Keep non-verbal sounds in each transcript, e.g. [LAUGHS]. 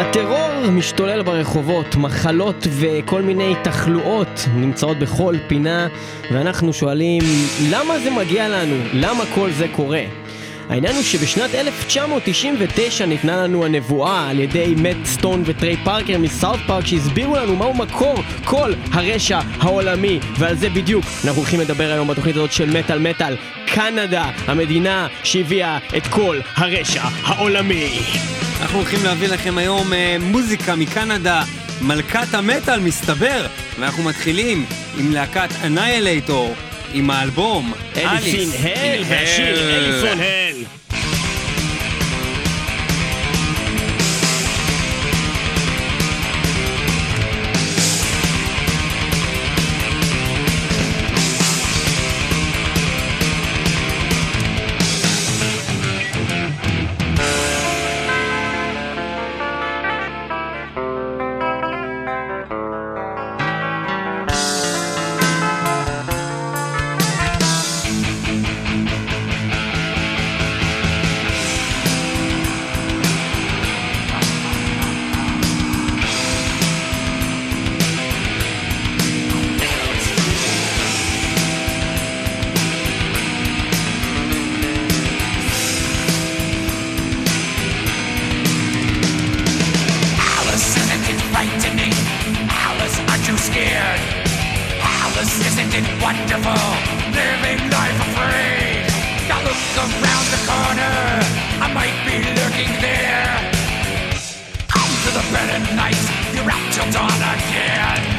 הטרור משתולל ברחובות, מחלות וכל מיני תחלואות נמצאות בכל פינה, ואנחנו שואלים, למה זה מגיע לנו? למה כל זה קורה? העניין הוא שבשנת 1999 ניתנה לנו הנבואה על ידי מאט סטון וטריי פארקר מסאוט פארק שהסבירו לנו מהו מקור כל הרשע העולמי ועל זה בדיוק אנחנו הולכים לדבר היום בתוכנית הזאת של מטאל מטאל קנדה, המדינה שהביאה את כל הרשע העולמי. אנחנו הולכים להביא לכם היום אה, מוזיקה מקנדה, מלכת המטאל מסתבר, ואנחנו מתחילים עם להקת אניילייטור, עם האלבום אליסין הל והשיר אליסון הל till dawn again.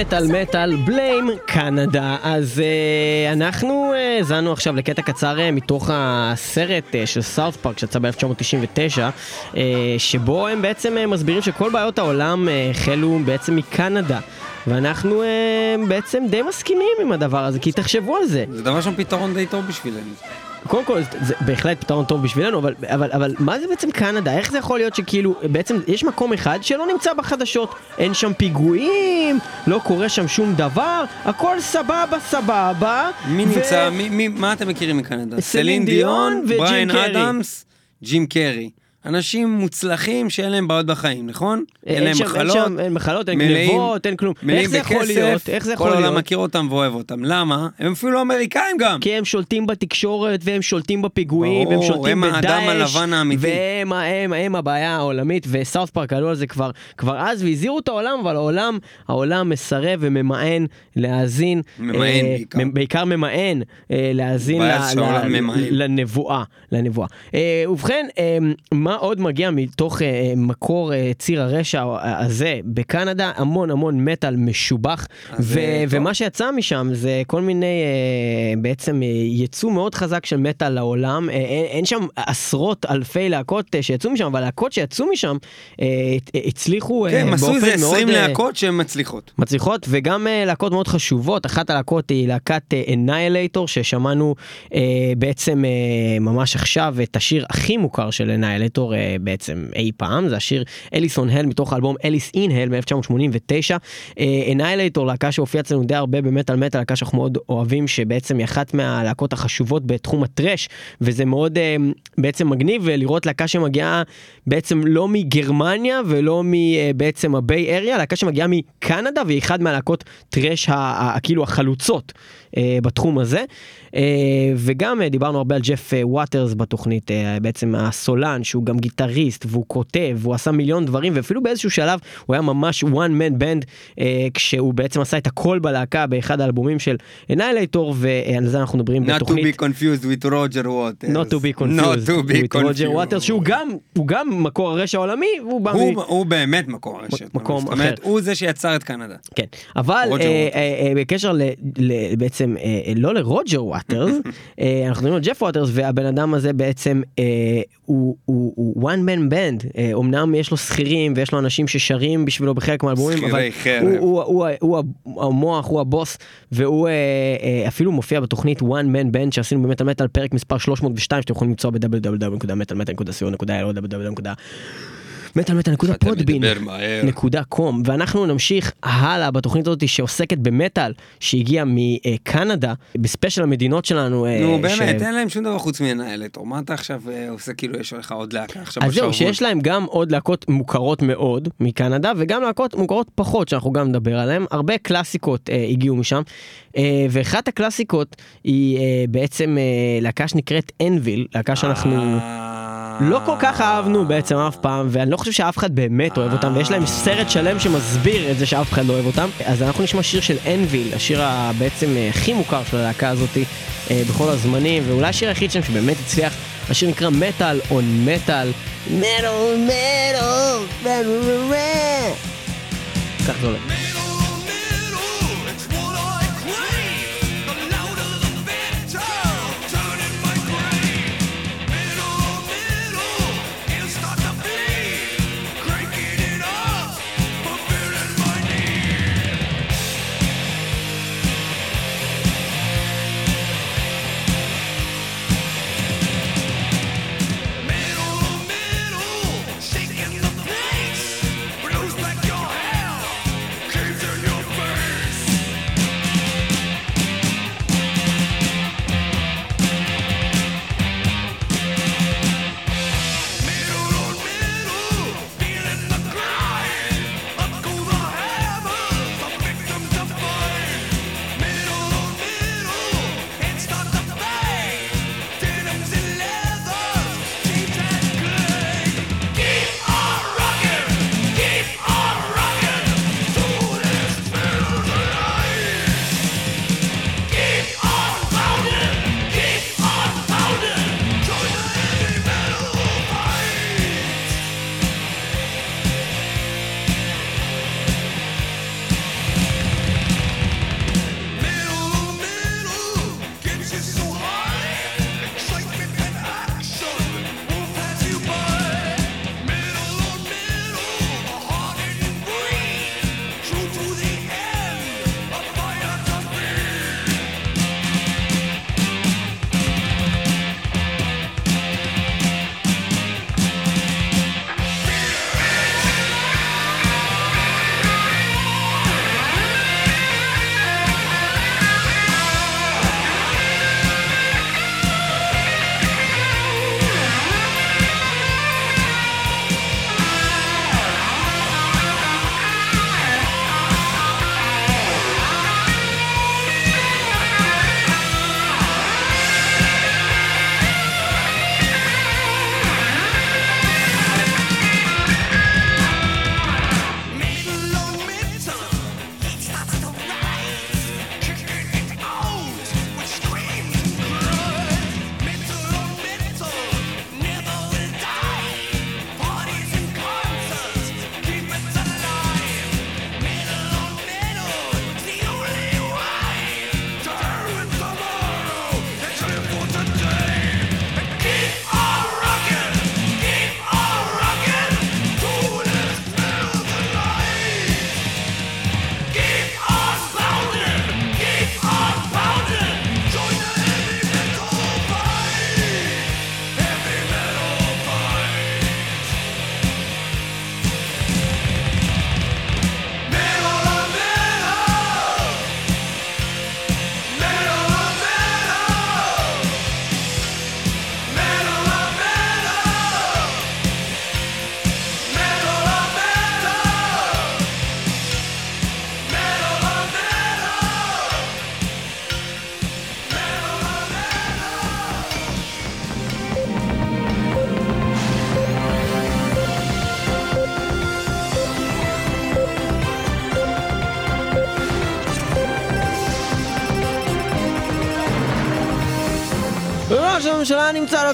מטאל מטאל בליים קנדה. אז uh, אנחנו האזנו uh, עכשיו לקטע קצר uh, מתוך הסרט uh, של סארט פארק שיצא ב-1999, uh, שבו הם בעצם uh, מסבירים שכל בעיות העולם uh, החלו בעצם מקנדה. ואנחנו uh, בעצם די מסכימים עם הדבר הזה, כי תחשבו על זה. זה דבר שם פתרון די טוב בשבילנו. קודם כל זה בהחלט פתרון טוב בשבילנו אבל, אבל, אבל מה זה בעצם קנדה איך זה יכול להיות שכאילו בעצם יש מקום אחד שלא נמצא בחדשות אין שם פיגועים לא קורה שם שום דבר הכל סבבה סבבה מי ו- נמצא, מי, מי, מה אתם מכירים מקנדה? סלין דיון וג'ים בריין קרי. אדמס, ג'ים קרי. אנשים מוצלחים שאין להם בעיות בחיים, נכון? אין להם שם- מחלות. אין שם אין מחלות אין מלאים- גנבות אין כלום מלאים איך זה יכול בכסף, להיות איך זה יכול כל העולם מכיר אותם ואוהב אותם. למה? הם אפילו אמריקאים גם. כי הם שולטים בתקשורת והם שולטים בפיגועים והם שולטים הם בדאעש האדם הלבן האמיתי. והם הם, הם הבעיה העולמית וסאוף פארק עלו על זה כבר, כבר אז והזהירו את העולם אבל העולם העולם מסרב וממאן להאזין ממאן אה, בעיקר. בעיקר ממאן אה, להאזין ל- ל- לנבואה אה, ובכן אה, מה עוד מגיע מתוך אה, מקור אה, ציר הרשע הזה בקנדה המון המון מטאל משובח ו- אה. ומה שיצא משם זה כל מיני אה, בעצם אה, יצוא מאוד חזק של מטאל לעולם אה, אין, אין שם עשרות אלפי להקות אה, שיצאו משם אבל להקות שיצאו משם אה, אה, הצליחו אה, כן, הם עשו באופן איזה מאוד 20 אה, להקות שהן מצליחות. מצליחות וגם uh, להקות מאוד חשובות אחת הלהקות היא להקת אנאילייטור ששמענו uh, בעצם uh, ממש עכשיו את השיר הכי מוכר של אנאילייטור uh, בעצם אי פעם. זה השיר אליסון הל מתוך האלבום אליס אין הל מ-1989. אנאילייטור להקה שהופיעה אצלנו די הרבה במטאל מטאל להקה שאנחנו מאוד אוהבים שבעצם היא אחת מהלהקות החשובות בתחום הטרש וזה מאוד uh, בעצם מגניב לראות להקה שמגיעה בעצם לא מגרמניה ולא מבעצם הביי אריה להקה שמגיעה מקנדה והיא אחד מהלהקות טרש ה- כאילו החלוצות. אה, בתחום הזה אה, וגם אה, דיברנו הרבה על ג'ף אה, ווטרס בתוכנית אה, בעצם הסולן שהוא גם גיטריסט והוא כותב והוא עשה מיליון דברים ואפילו באיזשהו שלב הוא היה ממש one man band אה, כשהוא בעצם עשה את הכל בלהקה באחד האלבומים של אנאילייטור ועל זה אנחנו מדברים Not to בתוכנית. be confused with Roger Waters. Not to be confused Not to be with Roger confused. Waters שהוא גם הוא גם מקור הרשע העולמי והוא בא הוא, מ... הוא באמת מקור הרשת. מקום זאת אומרת, אחר. הוא זה שיצר את קנדה. כן אבל אה. אה, אה, בקשר ל, ל, בעצם אה, אה, לא לרוג'ר ווטרס [LAUGHS] אה, אנחנו מדברים על ג'ף ווטרס והבן אדם הזה בעצם אה, הוא, הוא, הוא one man band אה, אמנם יש לו שכירים ויש לו אנשים ששרים בשבילו בחלק מהאלבומים אבל. הוא, הוא, הוא, הוא, הוא המוח הוא הבוס והוא אה, אה, אפילו מופיע בתוכנית one man band שעשינו באמת על מטאל פרק מספר 302 שאתם יכולים למצוא ב-www.metalmetal.co.il או www. מטאל.פודבין מדבר מהר. נקודה קום ואנחנו נמשיך הלאה בתוכנית הזאת שעוסקת במטאל שהגיעה מקנדה בספיישל המדינות שלנו. אה, נו באמת, אין להם שום דבר חוץ מנהלת. מה אתה עכשיו אה, עושה כאילו יש לך עוד להקה עכשיו אז זהו? שיש להם גם עוד להקות מוכרות מאוד מקנדה וגם להקות מוכרות פחות שאנחנו גם נדבר עליהן הרבה קלאסיקות אה, הגיעו משם ואחת הקלאסיקות היא בעצם להקה שנקראת אנביל להקה שאנחנו. לא כל כך אהבנו בעצם אף פעם ואני לא חושב שאף אחד באמת אוהב אותם ויש להם סרט שלם שמסביר את זה שאף אחד לא אוהב אותם. אז אנחנו נשמע שיר של אנביל השיר בעצם אה, הכי מוכר של הלהקה הזאתי אה, בכל הזמנים ואולי השיר היחיד שלהם שבאמת הצליח השיר נקרא מטאל און מטאל מטאל מטאל כך זה הולך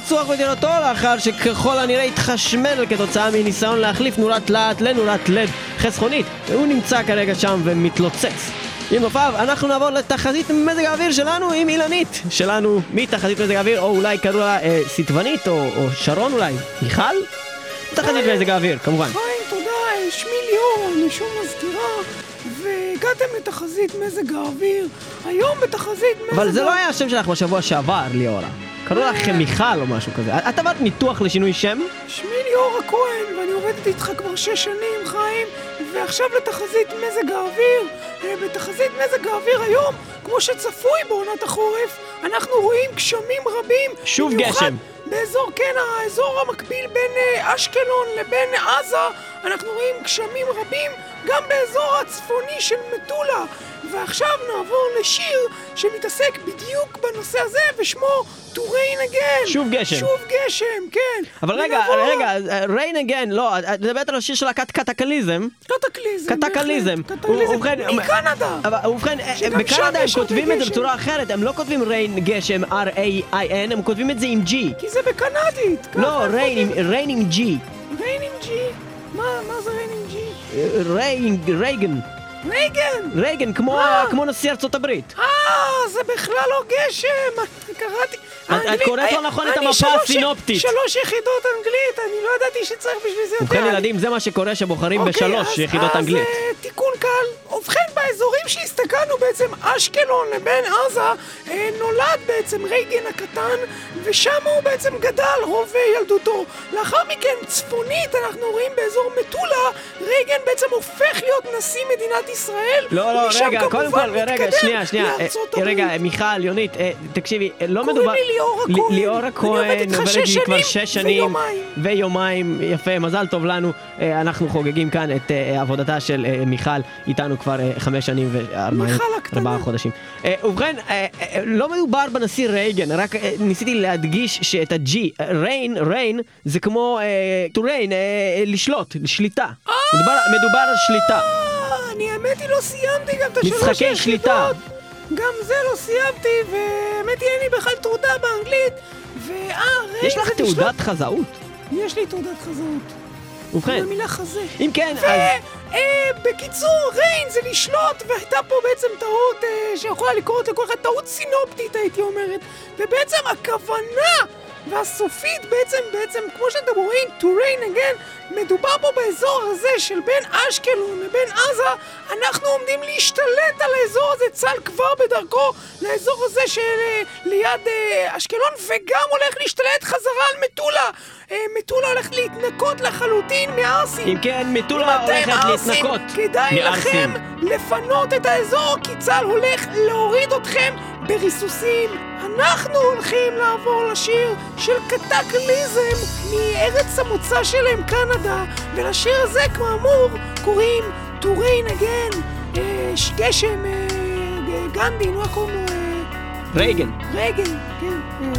רצוח בדירתו לאחר שככל הנראה התחשמל כתוצאה מניסיון להחליף נורת להט לנורת לד חסכונית והוא נמצא כרגע שם ומתלוצץ. עם נופיו, אנחנו נעבור לתחזית מזג האוויר שלנו עם אילנית שלנו מתחזית מזג האוויר או אולי קראו לה אה, סיטבנית או, או שרון אולי, מיכל? תחזית מזג האוויר כמובן. חיים, תודה, שמי ליאור, אני שוב מזכירה, והגעתם לתחזית מזג האוויר. היום בתחזית מזג אבל זה לא היה השם שלך בשבוע שעבר, ליאורה. קראו לך מיכל או משהו כזה. את עברת ניתוח לשינוי שם? שמי ליאור הכהן, ואני עובדת איתך כבר שש שנים, חיים, ועכשיו לתחזית מזג האוויר. אה, בתחזית מזג האוויר היום, כמו שצפוי בעונת החורף, אנחנו רואים גשמים רבים. שוב גשם. באזור, כן, האזור המקביל בין אה, אשקלון לבין עזה, אנחנו רואים גשמים רבים גם באזור הצפוני של מטולה. ועכשיו נעבור לשיר שמתעסק בדיוק בנושא הזה, ושמו To Rain Again. שוב גשם. שוב גשם, כן. אבל רגע, ונעבור- רגע, rain again, לא, את מדברת על השיר של להקת קטקליזם. קטקליזם. קטקליזם. קטקליזם. מקנדה. ובכן, בקנדה הם כותבים את זה. בצורה אחרת, הם לא כותבים rain גשם, R-A-I-N, הם כותבים את זה עם G. כי זה בקנדית. לא, rain עם- כותבים. rain עם G. מה, מה זה ריין עם ג'י? ריין, רייגן. רייגן! רייגן, כמו אה. כמו נשיא ארצות הברית. אה, זה בכלל לא גשם! קראתי... את קוראת לא נכון את המפה הסינופטית. שלוש יחידות אנגלית, אני לא ידעתי שצריך בשביל זה יותר. ובכן ילדים, זה מה שקורה שבוחרים אוקיי, בשלוש אז- יחידות אנגלית. אז אה, תיקון קל. ובכן, באזורים שהסתכלנו בעצם, אשקלון לבין עזה, נולד בעצם רייגן הקטן, ושם הוא בעצם גדל רוב ילדותו. לאחר מכן, צפונית, אנחנו רואים באזור מטולה, רייגן בעצם הופך להיות נשיא מדינת ישראל. לא, לא, ומשם רגע, קודם כל, רגע, שנייה, שנייה, אה, רגע. מיכל, יונית, אה, תקשיבי, אה, לא קוראים מדובר... לי ליאורה לי- כהן. ליאורה אני עובדת איתך שש שנים שש שנים. ויומיים. ויומיים, יפה, מזל טוב לנו. אנחנו חוגגים כאן את עבודתה של מיכל, איתנו כבר חמש שנים. וארבעה חודשים. ובכן, לא מדובר בנשיא רייגן, רק ניסיתי להדגיש שאת ה-G, ריין, ריין, זה כמו to rain, לשלוט, שליטה. מדובר על שליטה. אה, אני האמת היא לא סיימתי גם את השלוש משחקי יחידות. שליטה. גם זה לא סיימתי, והאמת היא אין לי בכלל תעודה באנגלית. ואה, ריין יש לך תעודת חזאות? לשלוט. יש לי תעודת חזאות. ובכן, במילה חזה. אם כן, אז... ובקיצור, ריין זה לשלוט, והייתה פה בעצם טעות אה, שיכולה לקרות לכל אחד, טעות סינופטית הייתי אומרת. ובעצם הכוונה והסופית בעצם, בעצם, כמו שאתם רואים, to rain again, מדובר פה באזור הזה של בין אשקלון לבין עזה, אנחנו עומדים להשתלט על האזור הזה, צה"ל כבר בדרכו לאזור הזה של אה, ליד אה, אשקלון, וגם הולך להשתלט חזרה על מטולה. אה, מטולה הולכת להתנקות לחלוטין מהערסים. אם כן, מטולה הולכת להתנקות כדאי מערסים. לכם לפנות את האזור, כי צה"ל הולך להוריד אתכם בריסוסים. אנחנו הולכים לעבור לשיר של קטקליזם מארץ המוצא שלהם, קנדה, ולשיר הזה, כאמור, קוראים To Rain Again, אה, גשם, אה, גנדי, נו, איך קוראים לו? אה, רייגן. רייגן, כן, אה,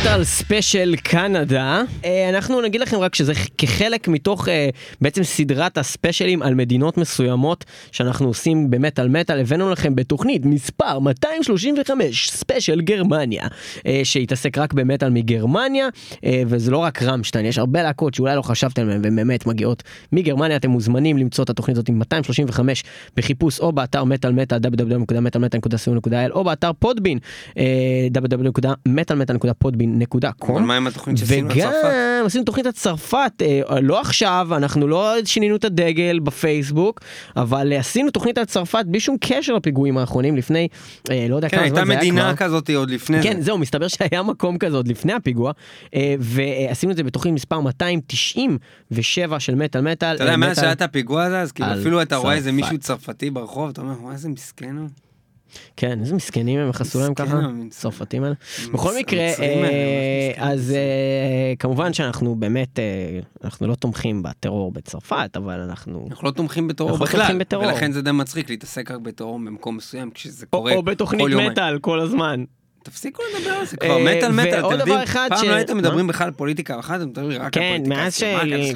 מטאל ספיישל קנדה. אה, אנחנו נגיד לכם רק שזה כחלק מתוך אה, בעצם סדרת הספיישלים על מדינות מסוימות שאנחנו עושים במטאל מטאל, הבאנו לכם בתוכנית מספר 235 ספיישל גרמניה, אה, שהתעסק רק במטאל מגרמניה, וזה לא רק רמשטיין, יש הרבה להקות שאולי לא חשבתם עליהן והן באמת מגיעות מגרמניה, אתם מוזמנים למצוא את התוכנית הזאת עם 235 בחיפוש או באתר מטאל מטאל www.metalmetal.co.il או באתר פודבין אה, www.מטאלמטאל.podbean.com אבל מה עם התוכנית שעשינו וגם? עשינו תוכנית על צרפת, אה, לא עכשיו, אנחנו לא שינינו את הדגל בפייסבוק, אבל אה, עשינו תוכנית על צרפת בלי שום קשר לפיגועים האחרונים לפני, אה, לא יודע כן, כמה הייתה זמן זה היה מדינה כבר. כזאת עוד לפני כן, זה. זהו, מסתבר שהיה מקום כזה עוד לפני הפיגוע, ועשינו את זה בתוכנית מספר 297 של מטאל מטאל. אתה יודע, מאז שהיה את הפיגוע הזה, אז כאילו אפילו אתה רואה איזה. מישהו צרפתי ברחוב, אתה אומר, וואי, איזה מסכן הוא. כן, איזה מסכנים הם יחסו להם ככה. צרפתים האלה. בכל מקרה, אה. אז אה, כמובן שאנחנו באמת, אה, אנחנו לא תומכים בטרור בצרפת, אבל אנחנו... אנחנו לא תומכים בטרור לא בכלל. ולכן זה די מצחיק להתעסק רק בטרור במקום מסוים, כשזה או, קורה או בתוכנית כל יומיים. מטאל כל הזמן. תפסיקו לדבר על זה כבר, אה, מטאל מטאל, ועוד אתם דבר יודעים, אחד פעם לא הייתם? מדברים בכלל על פוליטיקה, אחת אתם מדברים רק על כן, פוליטיקה. מאז ש...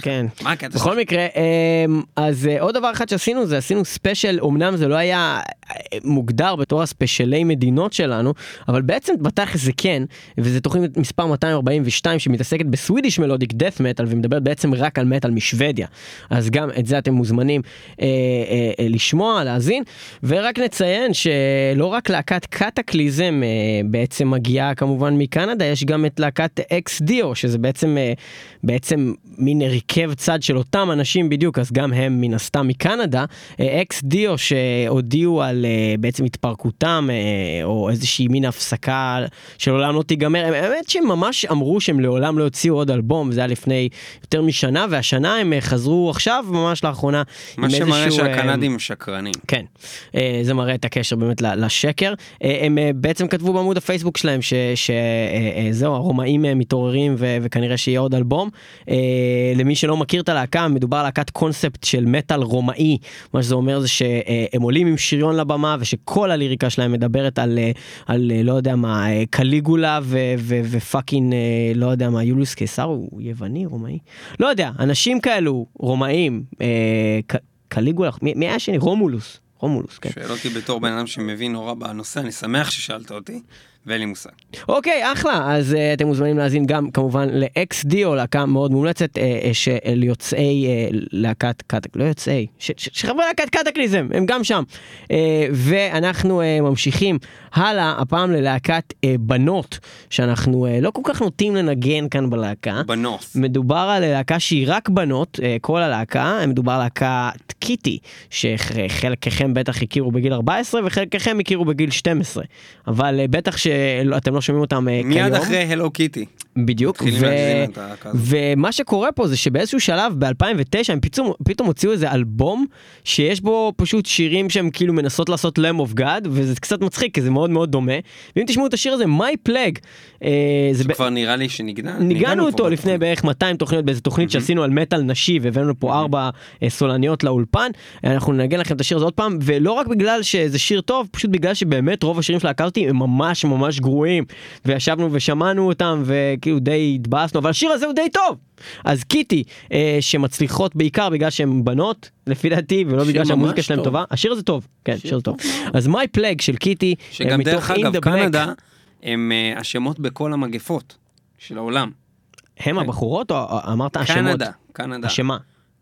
כן. מה הקטע בכל? מקרה, אמ, אז אה, עוד דבר אחד שעשינו זה עשינו ספיישל, אמנם זה לא היה אה, מוגדר בתור הספיישלי מדינות שלנו, אבל בעצם בתכלס זה כן, וזה תוכנית מספר 242 שמתעסקת בסווידיש מלודיק דף מטאל ומדברת בעצם רק על מטאל משוודיה. אז גם את זה אתם מוזמנים לשמוע, להאזין, ורק נציין שלא רק להקת קטקליזם בעצם מגיעה כמובן מקנדה, יש גם את להקת אקס דיו, שזה בעצם, אה, בעצם מין הרכב צד של אותם אנשים בדיוק, אז גם הם מן הסתם מקנדה. אה, אקס דיו שהודיעו על אה, בעצם התפרקותם, או איזושהי מין הפסקה שלעולם לא תיגמר, האמת שהם ממש אמרו שהם לעולם לא יוציאו עוד אלבום, זה היה לפני יותר משנה, והשנה הם חזרו עכשיו, ממש לאחרונה. מה שמראה אה, שהקנדים שקרנים. כן, זה מראה את הקשר באמת לשקר. הם בעצם כתבו בעמוד הפייסבוק שלהם שזהו, הרומאים אה, מתעוררים ו- וכנראה שיהיה עוד אלבום. אה, למי שלא מכיר את הלהקה, מדובר על להקת קונספט של מטאל רומאי. מה שזה אומר זה שהם עולים עם שריון לבמה ושכל הליריקה שלהם מדברת על, אה, על אה, לא יודע מה, אה, קליגולה ו fucking, אה, לא יודע מה, יוליוס קיסר הוא יווני, רומאי? לא יודע, אנשים כאלו, רומאים, אה, קליגולה, מי מי היה השני? רומולוס. רומולוס, כן. שואל אותי בתור בן אדם שמבין נורא בנושא, אני שמח ששאלת אותי, ואין לי מושג. אוקיי, אחלה, אז uh, אתם מוזמנים להאזין גם כמובן ל-XD או להקה מאוד מומלצת uh, של יוצאי uh, להקת קטק, לא יוצאי, ש- ש- שחברי להקת קטקליזם, הם גם שם. Uh, ואנחנו uh, ממשיכים הלאה, הפעם ללהקת uh, בנות, שאנחנו uh, לא כל כך נוטים לנגן כאן בלהקה. בנוף. מדובר על להקה שהיא רק בנות, אה, כל הלהקה, מדובר על להקת קיטי, שחלקכם בטח הכירו בגיל 14 וחלקכם הכירו בגיל 12, אבל אה, בטח שאתם לא שומעים אותם אה, מיד כיום. אחרי הלו קיטי. בדיוק, ו... ומה שקורה פה זה שבאיזשהו שלב ב-2009 הם פתאום, פתאום הוציאו איזה אלבום שיש בו פשוט שירים שהם כאילו מנסות לעשות Lamb of God וזה קצת מצחיק כי זה מאוד מאוד דומה. ואם תשמעו את השיר הזה My Plague אה, זה ב- כבר נראה לי שניגנה. ניגענו אותו לפני בתוכנית. בערך 200 תוכניות באיזה תוכנית שעשינו על מטאל נשי והבאנו פה ארבע אה, סולניות לאולפן. אנחנו ננגן לכם את השיר הזה עוד פעם ולא רק בגלל שזה שיר טוב פשוט בגלל שבאמת רוב השירים של להקה אותי הם ממש ממש גרועים. וישבנו ושמענו אותם וכאילו די התבאסנו אבל השיר הזה הוא די טוב אז קיטי אה, שמצליחות בעיקר בגלל שהן בנות לפי דעתי ולא בגלל שהמוזיקה טוב. טובה השיר הזה טוב כן שיר טוב אז My Plague של קיטי אה, שגם דרך אגב. קנדה הם אה, אשמות בכל המגפות של העולם. הם הבחורות או אמרת אשמות? קנדה, קנדה. אשמה.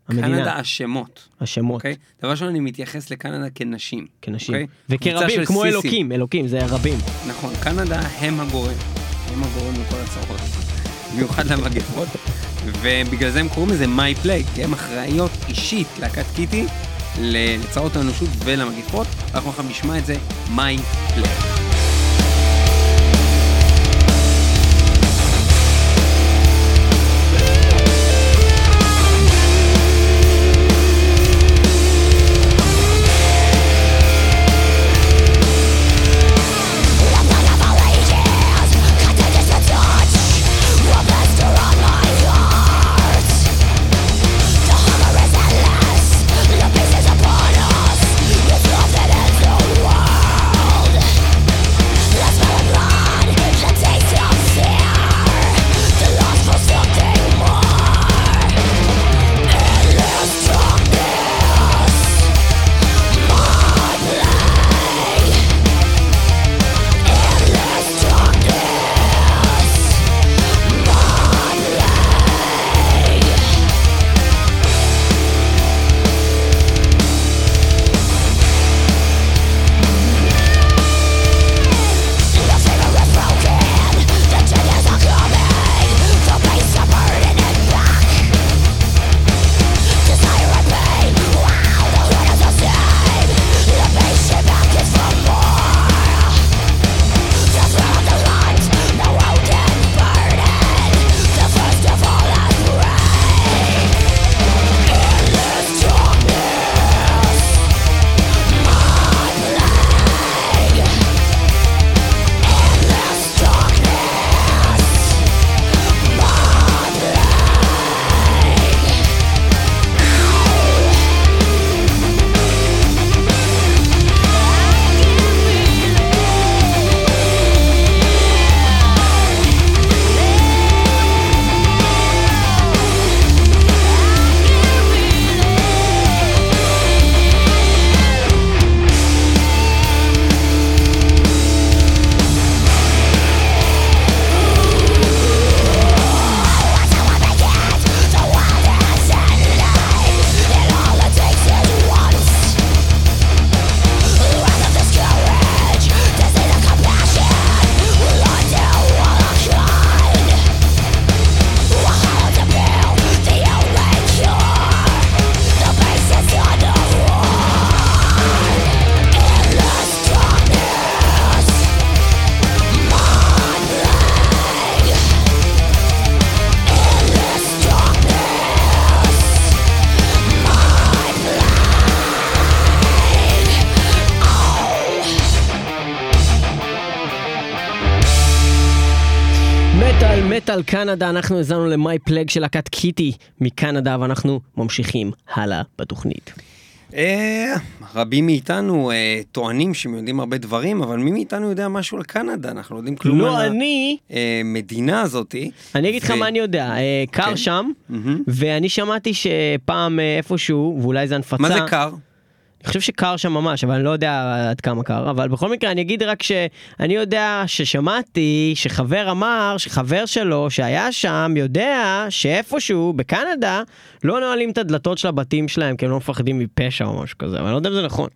המדינה. קנדה אשמות. השמות, אוקיי? דבר ראשון, אני מתייחס לקנדה כנשים. כנשים. אוקיי? קבוצה וכרבים, כמו סיסים. אלוקים, אלוקים, זה רבים. נכון, קנדה הם הגורם. הם הגורם לכל הצרות. במיוחד למגפות. ובגלל זה הם קוראים לזה מי פלייג, כי הם אחראיות אישית להקת קיטי לצרות האנושות ולמגיפות. אנחנו עכשיו נשמע את זה, מיי פלג. קנדה, אנחנו האזנו למי פלג של להקת קיטי מקנדה ואנחנו ממשיכים הלאה בתוכנית. אה, רבים מאיתנו אה, טוענים שהם יודעים הרבה דברים, אבל מי מאיתנו יודע משהו על קנדה? אנחנו לא יודעים כלום לא על אני, המדינה הזאתי. אני אגיד לך מה אני יודע, אה, קר כן. שם. ואני שמעתי שפעם אה, איפשהו, ואולי זה הנפצה, מה זה קר? אני חושב שקר שם ממש, אבל אני לא יודע עד כמה קר, אבל בכל מקרה אני אגיד רק שאני יודע ששמעתי שחבר אמר שחבר שלו שהיה שם יודע שאיפשהו בקנדה לא נועלים את הדלתות של הבתים שלהם כי הם לא מפחדים מפשע או משהו כזה, אבל אני לא יודע אם זה נכון.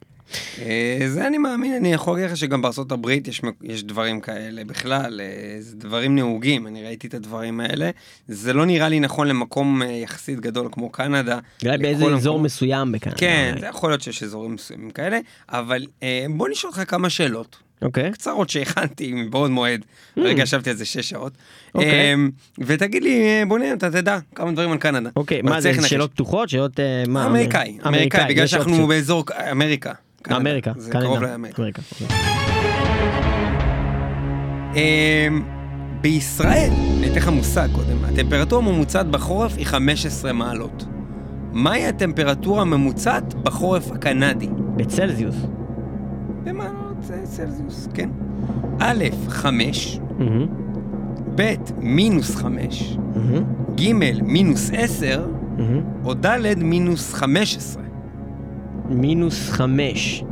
אה, זה אני מאמין, אני יכול להגיד לך שגם בארצות הברית יש, יש דברים כאלה בכלל, אה, זה דברים נהוגים, אני ראיתי את הדברים האלה. זה לא נראה לי נכון למקום אה, יחסית גדול כמו קנדה. אולי באיזה לכל אזור. מסוים בקנדה. כן. זה יכול להיות שיש אזורים מסוימים כאלה, אבל בוא נשאל אותך כמה שאלות. אוקיי. קצרות שהכנתי מבעוד מועד, הרגע ישבתי על זה שש שעות. אוקיי. אמ, ותגיד לי, בוא נראה, אתה תדע כמה דברים על קנדה. אוקיי, אבל מה זה. שאלות פתוחות? שאלות מה? אמריקאי, אמריקאי, בגלל יש שאנחנו אופציות. באזור אמריקה. קנדה. אמריקה, זה קנדה. קרוב לאמריקה. אמריקה, אוקיי. אמ, בישראל, אני אתן לך מושג קודם, הטמפרטורה הממוצעת בחורף היא 15 מעלות. מהי הטמפרטורה הממוצעת בחורף הקנדי? בצלזיוס. במעלות צלזיוס, כן. א', 5, מהמם, ב', מינוס 5, מהמם, ג', מינוס 10, מהמם. או ד', מינוס 15. מינוס חמש.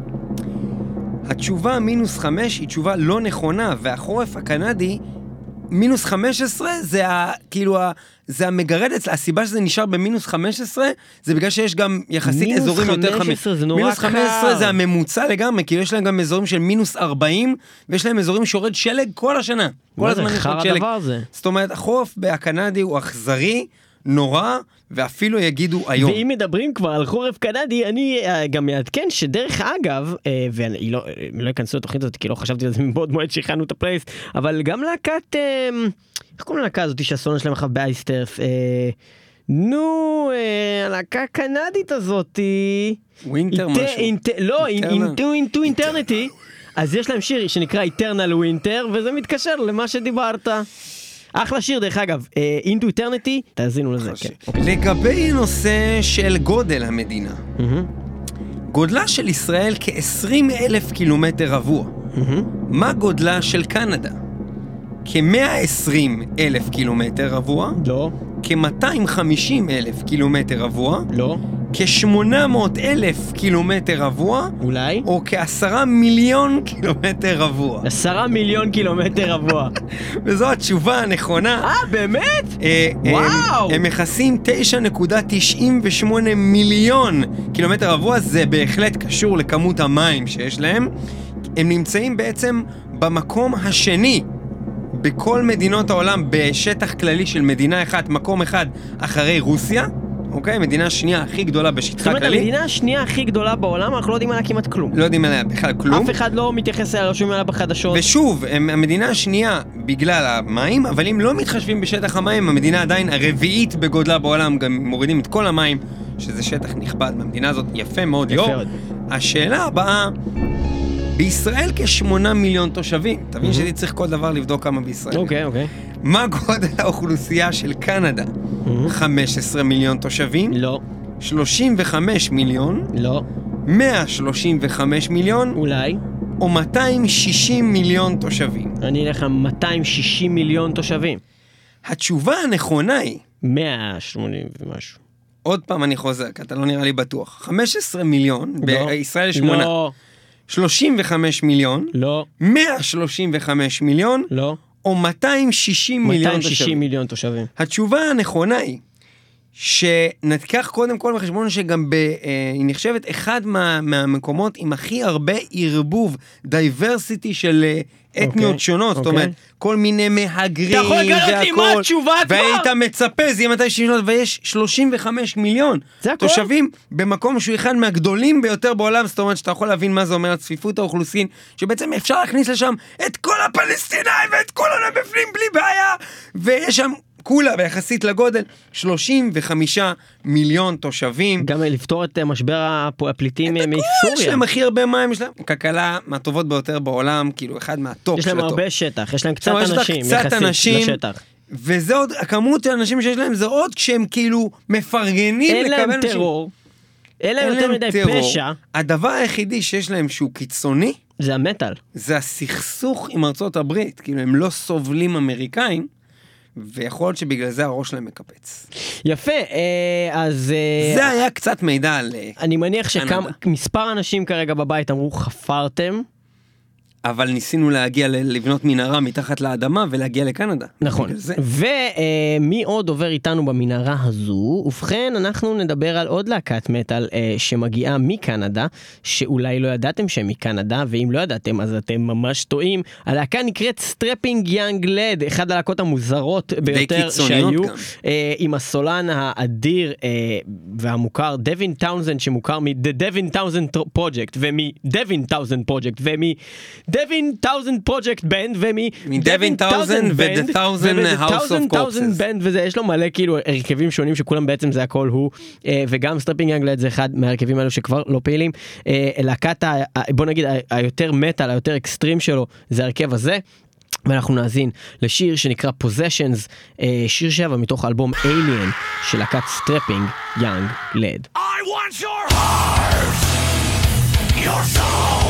התשובה מינוס 5 היא תשובה לא נכונה, והחורף הקנדי, מינוס 15 זה ה... כאילו, ה, זה המגרד אצל, הסיבה שזה נשאר במינוס 15 זה בגלל שיש גם יחסית מינוס אזורים יותר 15 חמים. זה נורא מינוס 15 קר. זה הממוצע לגמרי, כאילו יש להם גם אזורים של מינוס 40, ויש להם אזורים שיורד שלג כל השנה. כל זה, הזמן יש חרא עוד שלג. הדבר הזה? זאת אומרת, החורף הקנדי הוא אכזרי, נורא, ואפילו יגידו היום. ואם מדברים כבר על חורף קנדי, אני אה, גם מעדכן שדרך אגב, אה, ואני לא, אה, לא אכנסו לתוכנית הזאת כי לא חשבתי על זה מבעוד מועד שהכנו את הפלייסט, אבל גם להקת, איך קוראים ללהקה הזאת שהסולן שלהם עכשיו באייסטרף? אה, נו, הלהקה הקנדית הזאתי. Winter משהו. לא. Into Into Eternity. אז יש להם שיר שנקרא Eternal Winter, וזה מתקשר למה שדיברת. אחלה שיר דרך אגב, Into Eternity, תאזינו לזה, כן. אוקיי. לגבי נושא של גודל המדינה, גודלה של ישראל כ-20 אלף קילומטר רבוע. מה גודלה של קנדה? כ-120 אלף קילומטר רבוע, לא, כ-250 אלף קילומטר רבוע, לא, כ-800 אלף קילומטר רבוע, אולי. או כעשרה מיליון קילומטר רבוע. עשרה מיליון קילומטר רבוע. [LAUGHS] וזו התשובה הנכונה. אה, באמת? אה, וואו. הם, הם מכסים 9.98 מיליון קילומטר רבוע, זה בהחלט קשור לכמות המים שיש להם. הם נמצאים בעצם במקום השני בכל מדינות העולם בשטח כללי של מדינה אחת, מקום אחד אחרי רוסיה, אוקיי? מדינה שנייה הכי גדולה זאת בשטחה אומרת, הכללי. המדינה השנייה הכי גדולה בעולם, אנחנו לא יודעים עליה כמעט כלום. לא יודעים עליה בכלל כלום. אף אחד לא מתייחס אליה, לא שומע עליה בחדשות. ושוב, הם המדינה השנייה בגלל המים, אבל אם לא מתחשבים בשטח המים, המדינה עדיין הרביעית בגודלה בעולם, גם מורידים את כל המים, שזה שטח נכבד מהמדינה הזאת, יפה מאוד, יפה ליאור. מאוד. השאלה הבאה, בישראל כשמונה מיליון תושבים, תבין שהייתי צריך כל דבר לבדוק כמה בישראל. אוקיי, אוקיי. מה גודל האוכלוסייה של קנדה? 15 מיליון תושבים, לא, 35 מיליון, לא, 135 מיליון, אולי. או 260 מיליון תושבים. אני אלך על 260 מיליון תושבים. התשובה הנכונה היא, 180 ומשהו. עוד פעם אני חוזר, כי אתה לא נראה לי בטוח, 15 מיליון, לא. בישראל יש שמונה, לא, 35 מיליון, לא, 135 מיליון, לא. או 260 מיליון 260 תושבים. מיליון תושבים. התשובה הנכונה היא, שניקח קודם כל בחשבון שגם ב, אה, היא נחשבת אחד מה, מהמקומות עם הכי הרבה ערבוב, diversity של אה, אתניות אוקיי, שונות, זאת אוקיי. אומרת, כל מיני מהגרים אתה יכול לגלות לי מה והכל. התשובה כבר? והיית מצפה, זה יהיה 260 מיליון, ויש 35 מיליון? תושבים במקום שהוא אחד מהגדולים ביותר בעולם, זאת אומרת שאתה יכול להבין מה זה אומר צפיפות האוכלוסין, שבעצם אפשר להכניס לשם את כל הפלסטינאים ואת כל העולם בפנים בלי בעיה, ויש שם כולה ביחסית לגודל 35 מיליון תושבים. גם לפתור את אה, משבר הפ- הפליטים אה, יש מסוריה. להם הכי הרבה מים, יש להם כלכלה מהטובות ביותר בעולם, כאילו אחד מהטופ יש של להם הטופ. הרבה שטח, יש להם קצת יש אנשים, קצת יחסית אנשים, לשטח. וזה עוד, הכמות של האנשים שיש להם זה עוד כשהם כאילו מפרגנים אין לקבל להם אנשים. טרור, אין להם אין יותר להם מדי טרור. פשע, הדבר היחידי שיש להם שהוא קיצוני, זה המטאל. זה הסכסוך עם ארצות הברית. כאילו, הם לא סובלים אמריקאים, ויכול להיות שבגלל זה הראש שלהם מקפץ. יפה, אה, אז אה, זה היה קצת מידע על... אה, אני מניח שכמה, קנדה. מספר אנשים כרגע בבית אמרו חפרתם, אבל ניסינו להגיע, לבנות מנהרה מתחת לאדמה ולהגיע לקנדה. נכון. ומי עוד עובר איתנו במנהרה הזו? ובכן, אנחנו נדבר על עוד להקת מטאל אה, שמגיעה מקנדה, שאולי לא ידעתם שהם מקנדה, ואם לא ידעתם אז אתם ממש טועים. הלהקה נקראת Strapping Young Lad, אחד הלהקות המוזרות ביותר שהיו. אה, עם הסולן האדיר אה, והמוכר דווין טאונזנד, שמוכר מ-The Devin Townsend Project, ומ-Devin Townsend Project, ומ-Devin Townsend Project Band, מדווין טאוזנד House of Corpses. Band וזה, יש לו מלא כאילו הרכבים שונים שכולם בעצם זה הכל הוא, אה, וגם Strapping Young Lad זה אחד מההרכבים האלו שכבר לא פעילים. אה, להקת, בוא נגיד, היותר מטאל, היותר אקסטרים שלו, זה ההרכב הזה. ואנחנו נאזין לשיר שנקרא Possessions, שיר שבע מתוך האלבום Alien של להקת Strapping Young Lad. I want your heart, your soul,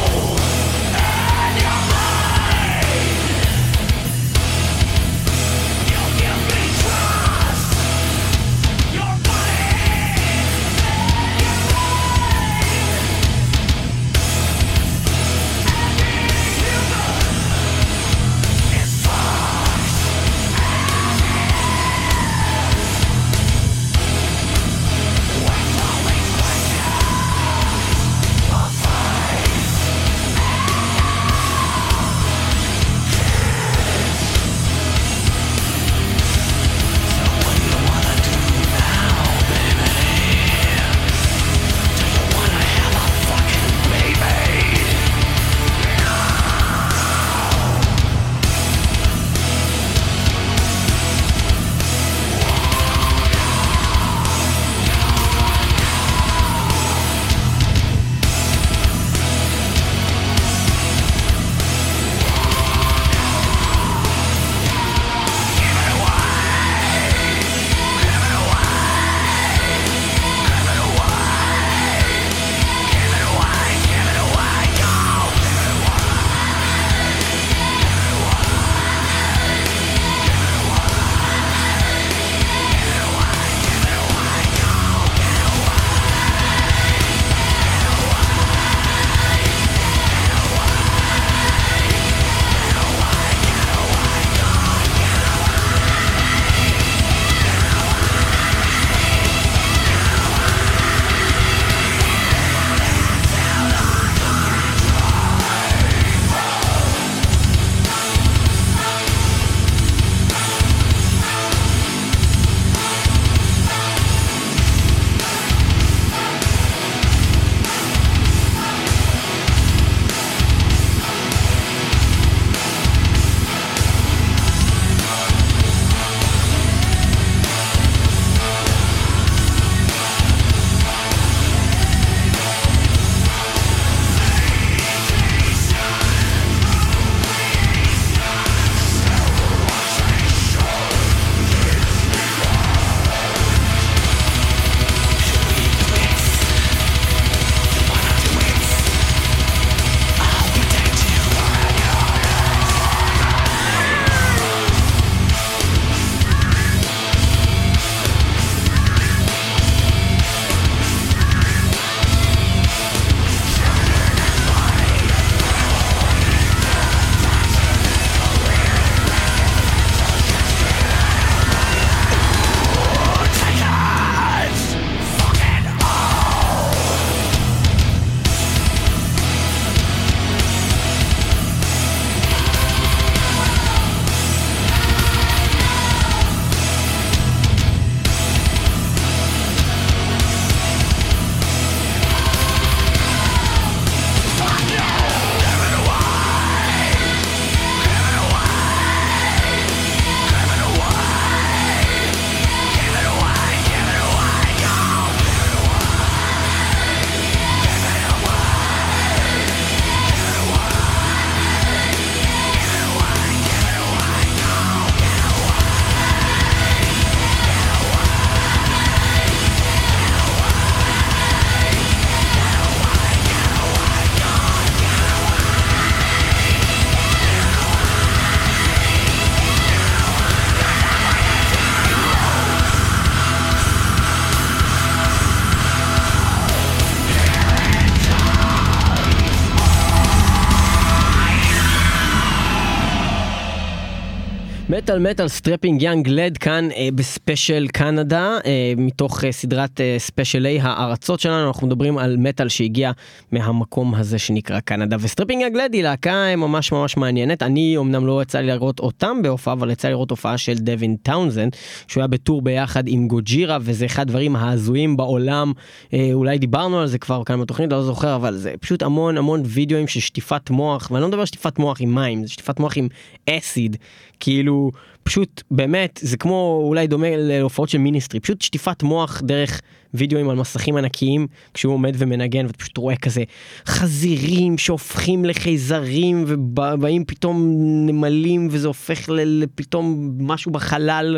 מטאל מטאל Strapping Young Lad כאן אה, בספיישל קנדה אה, מתוך אה, סדרת אה, ספיישלי הארצות שלנו. אנחנו מדברים על מטאל שהגיע מהמקום הזה שנקרא קנדה. ו Strapping Young Lad היא להקה אה, ממש ממש מעניינת. אני אמנם לא יצא לי לראות אותם בהופעה אבל יצא לי לראות הופעה של דווין טאונזנד שהוא היה ב tour ביחד עם Gojira וזה אחד הדברים ההזויים בעולם. אה, אולי דיברנו על זה כבר כאן בתוכנית לא זוכר אבל זה פשוט המון המון וידאוים של שטיפת מוח ואני לא מדבר שטיפת מוח עם מים זה שטיפת מוח עם acid. כאילו פשוט באמת זה כמו אולי דומה להופעות של Ministry פשוט שטיפת מוח דרך וידאוים על מסכים ענקיים כשהוא עומד ומנגן ואתה פשוט רואה כזה חזירים שהופכים לחייזרים ובאים פתאום נמלים וזה הופך לפתאום משהו בחלל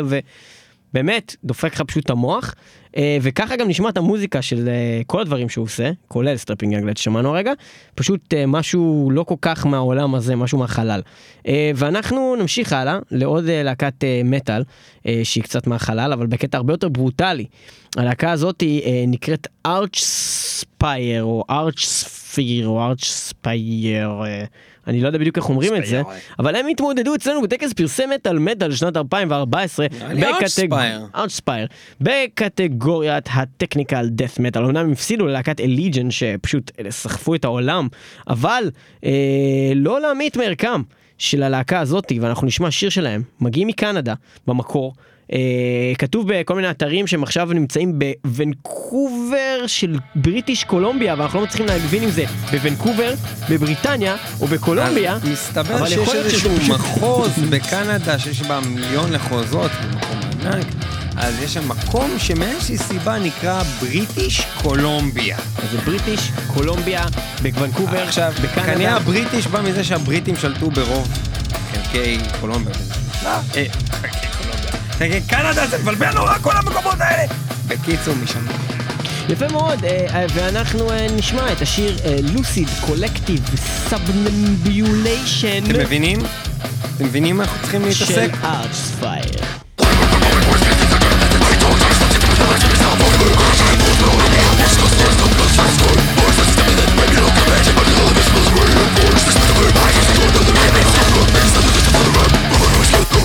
ובאמת דופק לך פשוט את המוח וככה גם נשמע את המוזיקה של אה, כל הדברים שהוא עושה כולל Strapping Young Lad ששמענו הרגע פשוט אה, משהו לא כל כך מהעולם הזה משהו מהחלל אה, ואנחנו נמשיך הלאה לעוד אה, להקת אה, מטאל אה, שהיא קצת מהחלל אבל בקטע הרבה יותר ברוטלי. הלהקה הזאת היא אה, נקראת Archspire או Archspire או Archspire. אה, אני לא יודע בדיוק איך אומרים את זה, אבל הם התמודדו אצלנו בטקס פרסי מטאל מטאל שנת 2014, נראה לי Archspire. Archspire, בקטגוריית ה technical death metal, אמנם הם הפסידו ללהקת Allegaeon שפשוט סחפו את העולם, אבל אה, לא להמעיט מערכם של הלהקה הזאתי, ואנחנו נשמע שיר שלהם, מגיעים מקנדה במקור. Uh, כתוב בכל מיני אתרים שהם עכשיו נמצאים בוונקובר של בריטיש קולומביה ואנחנו לא מצליחים להבין אם זה בוונקובר, בבריטניה או בקולומביה. מסתבר אבל שיש איזשהו פשוט- מחוז בקנדה שיש בה מיליון מחוזות, זה מקום ענק, אז יש שם מקום שמאיזושהי סיבה נקרא בריטיש קולומביה. אז זה בריטיש, קולומביה, בוונקובר, עכשיו, בקנדה. כנראה ה British בא מזה שהבריטים שלטו ברוב חלקי קולומביה. נגיד קנדה זה מבלבל נורא כל המקומות האלה! בקיצור, משם. יפה מאוד, אה, אה, ואנחנו אה, נשמע את השיר Lucid Collective Somnambulation. אתם מבינים? אתם מבינים מה אנחנו צריכים להתעסק? של Archspire. Voices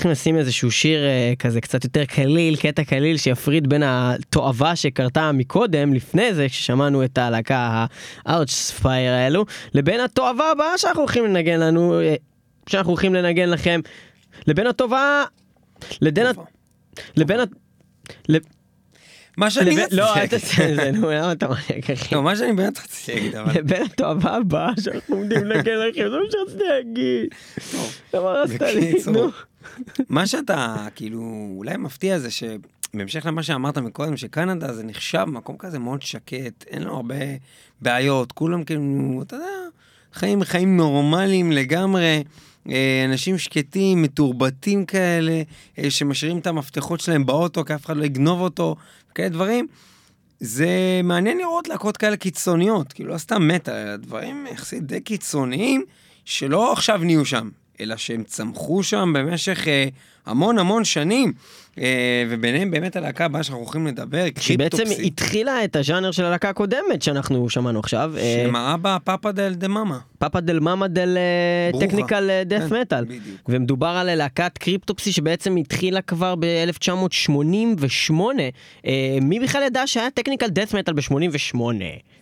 צריכים לשים איזשהו שיר אה, כזה קצת יותר קליל, קטע קליל שיפריד בין התועבה שקרתה מקודם, לפני זה, כששמענו את הלהקה הארצ'ספייר האלו, לבין התועבה הבאה שאנחנו הולכים לנגן לנו, אה, שאנחנו הולכים לנגן לכם, לבין הטובה, לבין ה... לבין ה... מה שאני רציתי לא, אל. תעשה את זה, נו, למה אתה מניאק אחי? לא, מה שאני באמת רציתי להגיד, אבל... לבין התועבה הבאה שאנחנו עומדים לנגן לכם, זה מה שרציתי להגיד. למה הרסת לי? נו. מה שאתה כאילו אולי מפתיע זה שבהמשך למה שאמרת מקודם שקנדה זה נחשב מקום כזה מאוד שקט אין לו הרבה בעיות כולם כאילו אתה יודע חיים חיים נורמליים לגמרי. אה, אנשים שקטים, מתורבתים כאלה, אה, שמשאירים את המפתחות שלהם באוטו, כי אף אחד לא יגנוב אותו, כאלה דברים. זה מעניין לראות להקות כאלה קיצוניות, כאילו לא סתם מטה, דברים יחסית די קיצוניים, שלא עכשיו נהיו שם, אלא שהם צמחו שם במשך אה, המון המון שנים, אה, וביניהם באמת הלהקה הבאה שאנחנו הולכים לדבר, שבעצם קריפטופסי, התחילה את הז'אנר של הלהקה הקודמת שאנחנו שמענו עכשיו, אה, שהם האבא פאפה דל דה מאמה. פאפה דל מאמה דל אה. טכניקל דף כן, מטאל. בדיוק. ומדובר על להקת קריפטופסי שבעצם התחילה כבר ב-1988. מי בכלל ידע שהיה טכניקל דף מטאל ב-88?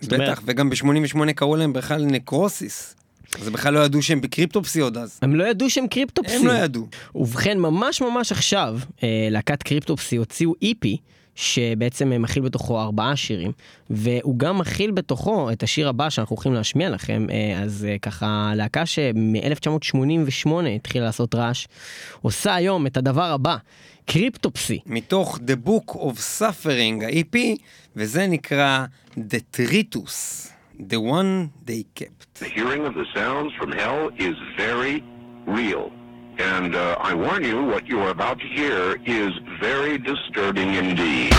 בטח, וגם ב-88 קראו להם בכלל Necrosis. אז בכלל לא ידעו שהם ב Cryptopsy עוד אז. הם לא ידעו שהם Cryptopsy. הם לא ידעו. ובכן, ממש ממש עכשיו, אה, להקת Cryptopsy הוציאו EP, שבעצם אה, מכיל בתוכו ארבעה שירים, והוא גם מכיל בתוכו את השיר הבא שאנחנו הולכים להשמיע לכם, אה, אז ככה, להקה שמ-1988 התחילה לעשות רעש, עושה היום את הדבר הבא, Cryptopsy. מתוך The Book of Suffering, ה-EP, וזה נקרא Detritus, The One They Kept. The hearing of the sounds from hell is very real. And uh, I warn you, what you are about to hear is very disturbing indeed.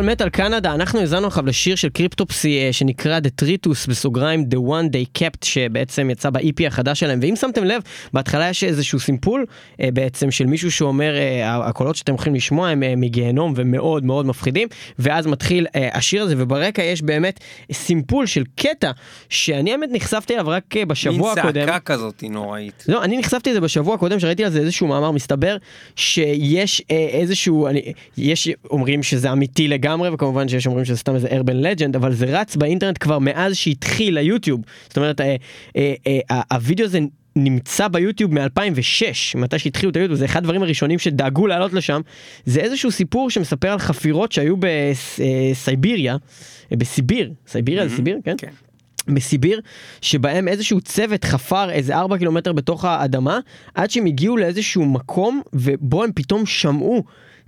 מטאל מטאל קנדה, אנחנו האזנו עכשיו לשיר של קריפטופסי אה, שנקרא The Tritus בסוגריים The One They Kept שבעצם יצא ב-EP החדש שלהם ואם שמתם לב בהתחלה יש איזשהו סימפול אה, בעצם של מישהו שאומר אה, הקולות שאתם יכולים לשמוע הם מגיהנום ומאוד מאוד מפחידים ואז מתחיל השיר הזה וברקע יש באמת סימפול של קטע שאני האמת נחשפתי אליו רק בשבוע מין הקודם. צעקה כזאת נוראית. לא, אני נחשפתי לזה בשבוע הקודם שראיתי על זה איזשהו מאמר, מסתבר שיש איזשהו, אני, יש אומרים שזה אמיתי לגמרי וכמובן שיש אומרים שזה סתם איזה urban legend, אבל זה רץ באינטרנט כבר מאז שהתחיל היוטיוב. זאת אומרת, אה, אה, אה, הווידאו הזה נמצא ביוטיוב מ-2006, מתי שהתחילו את היוטיוב, זה אחד הדברים הראשונים שדאגו לעלות לשם. זה איזשהו סיפור שמספר על חפירות שהיו בסייביריה, בסיביר, סייביריה זה סיביר, כן? כן. בסיביר, שבהם איזשהו צוות חפר איזה 4 קילומטר בתוך האדמה, עד שהם הגיעו לאיזשהו מקום, ובו הם פתאום שמעו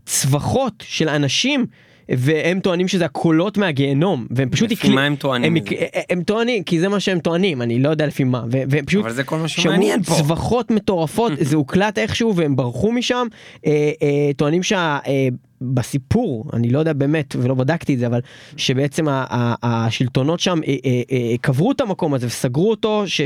צווחות של אנשים. והם טוענים שזה הקולות מהגיהנום והם פשוט לפי מה הם טוענים הם, את זה? הם, טוענים כי זה מה שהם טוענים אני לא יודע לפי מה ו- והם פשוט אבל זה כל מה שמעניין פה. צווחות מטורפות [LAUGHS] זה הוקלט איכשהו והם ברחו משם אה, אה, טוענים שה... אה, בסיפור, אני לא יודע באמת ולא בדקתי את זה, אבל שבעצם השלטונות שם אה, אה, אה, קברו את המקום הזה וסגרו אותו, ש-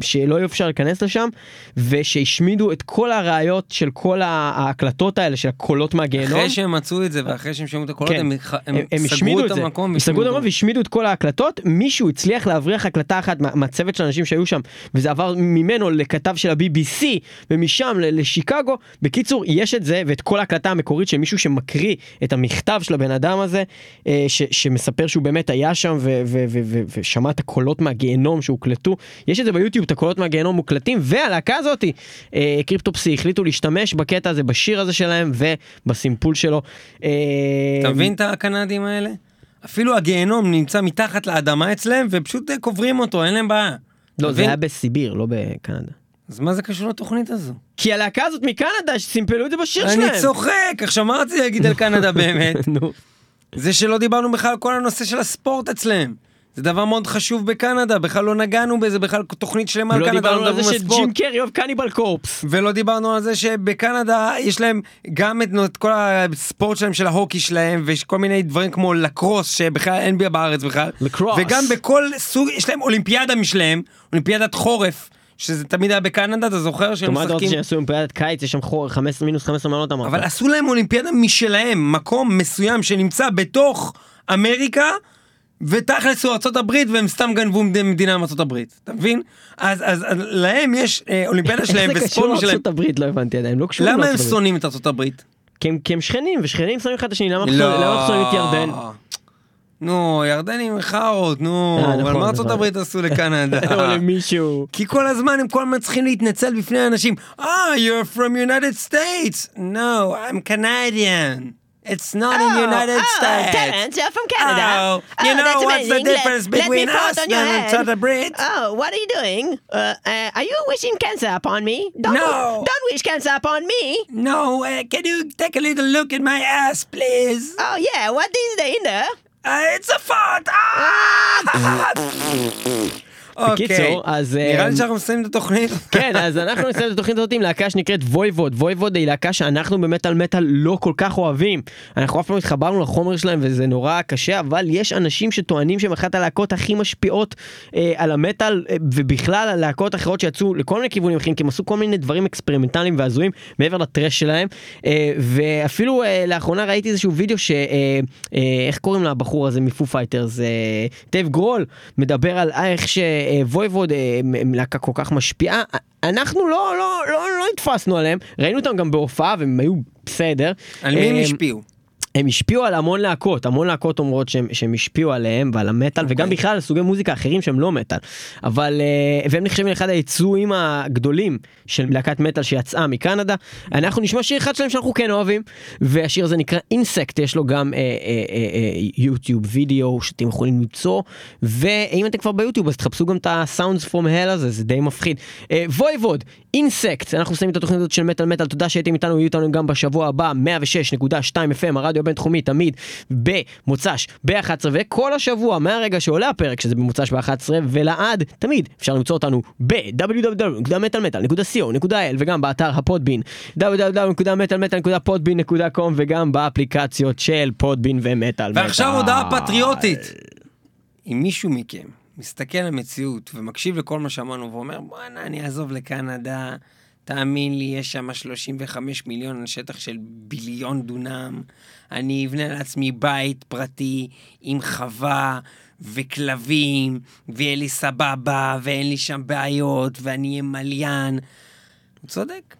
שלא יהיה אפשר להיכנס לשם, ושהשמידו את כל הראיות של כל ההקלטות האלה של הקולות מהגיהנום. אחרי שהם מצאו את זה ואחרי שהם שמעו את הקולות כן. הם הם הם, הם סגרו את את המקום. הם סגרו את. המקום והשמידו את כל ההקלטות, מישהו הצליח להבריח הקלטה אחת מה- מהצוות של האנשים שהיו שם, וזה עבר ממנו לכתב של ה-BBC, ומשם לשיקגו. בקיצור, יש את זה, ואת כל ההקלטה המקורית של מישהו שמקריא את המכתב של הבן אדם הזה, אה, ש- שמספר שהוא באמת היה שם ו- ו- ו- ו- ושמע את הקולות מהגיהנום שהוקלטו. יש את זה ביוטיוב, את הקולות מהגיהנום מוקלטים, והלהקה הזאתי, אה, קריפטופסי, החליטו להשתמש בקטע הזה, בשיר הזה שלהם, ובסימפול שלו. אה, אתה מבין את הקנדים האלה? אפילו הגיהנום נמצא מתחת לאדמה אצלם ופשוט קוברים אותו אין להם בעיה. לא, זה? היה בסיביר, לא בקנדה. אז מה זה קשור לתוכנית הזו? כי הלהקה הזאת מקנדה שסימפלו את זה בשיר אני שלהם. צוחק עכשיו מה רציתי להגיד על קנדה באמת? [LAUGHS] נו. זה שלא דיברנו בכלל על כל הנושא של הספורט אצלם. זה דבר מאוד חשוב בקנדה, בכלל לא נגענו בזה, בכלל תוכנית שלמה על לא קנדה, דיברנו על זה שג'ים. קרי אוהב קניבל קורפס. ולא דיברנו על זה שבקנדה יש להם גם את, את כל הספורט שלהם של ההוקי שלהם ויש כל מיני דברים כמו לקרוס שבכלל אין בארץ בכלל. לקרוס. וגם בכל סוג יש להם אולימפיאדה משלהם, אולימפיאדת חורף, שזה תמיד היה בקנדה, אתה זוכר שהם מה אתה רוצה משחקים? שיעשו אולימפיאדת קיץ, יש שם חור 15 מינוס 15 מעלות אמרת. אבל עשו להם אולימפיאדה משלהם, מקום מסוים שנמצא בתוך אמריקה, ותכלס הוא הברית והם סתם גנבו מד- מדינה מארצות הברית, אתה מבין? אז, אז, אז להם יש אה, אולימפיאדה שלהם איך זה קשור וספורט שלהם. הברית? לא הבנתי עדיין, לא קשור למה הם. שונאים את הברית? כי הם- כי הם שכנים, ושכנים שונאים אחד את השני, למה אנחנו שונאים את ירדן? נו, ירדן עם מחאות, נו, אה, אבל נכון, מה ארצות נכון. הברית עשו לקנדה? או למישהו. כי כל הזמן הם כל הזמן צריכים להתנצל בפני אנשים. אה, you're from United States. No, I'm Canadian. It's not in United States. Terence, you're from Canada. Oh, you Oh, know what's the amazing. Let- difference let between fart us and. Arab Brits? Oh, what are you doing? Uh, uh, are you wishing cancer upon me? Don't, No. don't wish cancer upon me. No, uh, can you take a little look at my ass, please? Oh yeah, what is there in there? 哎，这放大 אוקיי, בקיצור, אז, נראה אה, לי שאנחנו מסיימים את התוכנית. [LAUGHS] כן, אז אנחנו נסיים את התוכנית הזאת עם להקה שנקראת Voivod. Voivod היא להקה שאנחנו במטאל מטאל לא כל כך אוהבים. אנחנו אף פעם לא התחברנו לחומר שלהם וזה נורא קשה, אבל יש אנשים שטוענים שהם אחת הלהקות הכי משפיעות אה, על המטאל, אה, ובכלל על להקות אחרות שיצאו לכל מיני כיוונים אחרים, כי הם עשו כל מיני דברים אקספרימנטליים והזויים מעבר ל thrash שלהם. אה, ואפילו אה, לאחרונה ראיתי איזשהו וידאו ש... אה, אה, איך קוראים לבחור הזה מ Foo Fighters? אה, דייב גרול מדבר על איך ש Voivod אה, הם להקה כל כך משפיעה. אנחנו לא, לא, לא, לא נתפסנו עליהם, ראינו אותם גם בהופעה והם היו בסדר. על מי הם אה, השפיעו? הם השפיעו על המון להקות, המון להקות אומרות שהם, שהם השפיעו עליהם ועל המטאל וגם אוקיי. בכלל על סוגי מוזיקה אחרים שהם לא מטאל. אבל אה, והם נחשבים לאחד היצואים הגדולים של להקת מטאל שיצאה מקנדה. אנחנו נשמע שיר אחד שלהם שאנחנו כן אוהבים והשיר הזה נקרא אינסקט יש לו גם אה, אה, אה, אה, יוטיוב וידאו שאתם יכולים למצוא ואם אתם כבר ביוטיוב אז תחפשו גם את ה-Sounds from Hell הזה זה די מפחיד. אה, וויבוד אינסקט אנחנו מסיימים את התוכנית הזאת של מטאל מטאל תודה שהייתם איתנו יהיו איתנו גם בשבוע הבא 106.2 FM הרדיו הבינתחומי תמיד במוצ"ש ב-11 וכל השבוע מהרגע שעולה הפרק שזה במוצ"ש ב-11 ולעד תמיד אפשר למצוא אותנו ב-www.מטאלמטאל.co.il וגם באתר הפודבין www.מטאלמטאל.podbean.com וגם באפליקציות של פודבין ומטאל ועכשיו. הודעה פטריוטית. אם מישהו מכם מסתכל על המציאות ומקשיב לכל מה שאמרנו ואומר, בואנה, אני אעזוב לקנדה, תאמין לי, יש שם 35 מיליון על שטח של ביליון דונם, אני אבנה לעצמי בית פרטי עם חווה וכלבים, ויהיה לי סבבה, ואין לי שם בעיות, ואני אהיה מליין. הוא צודק.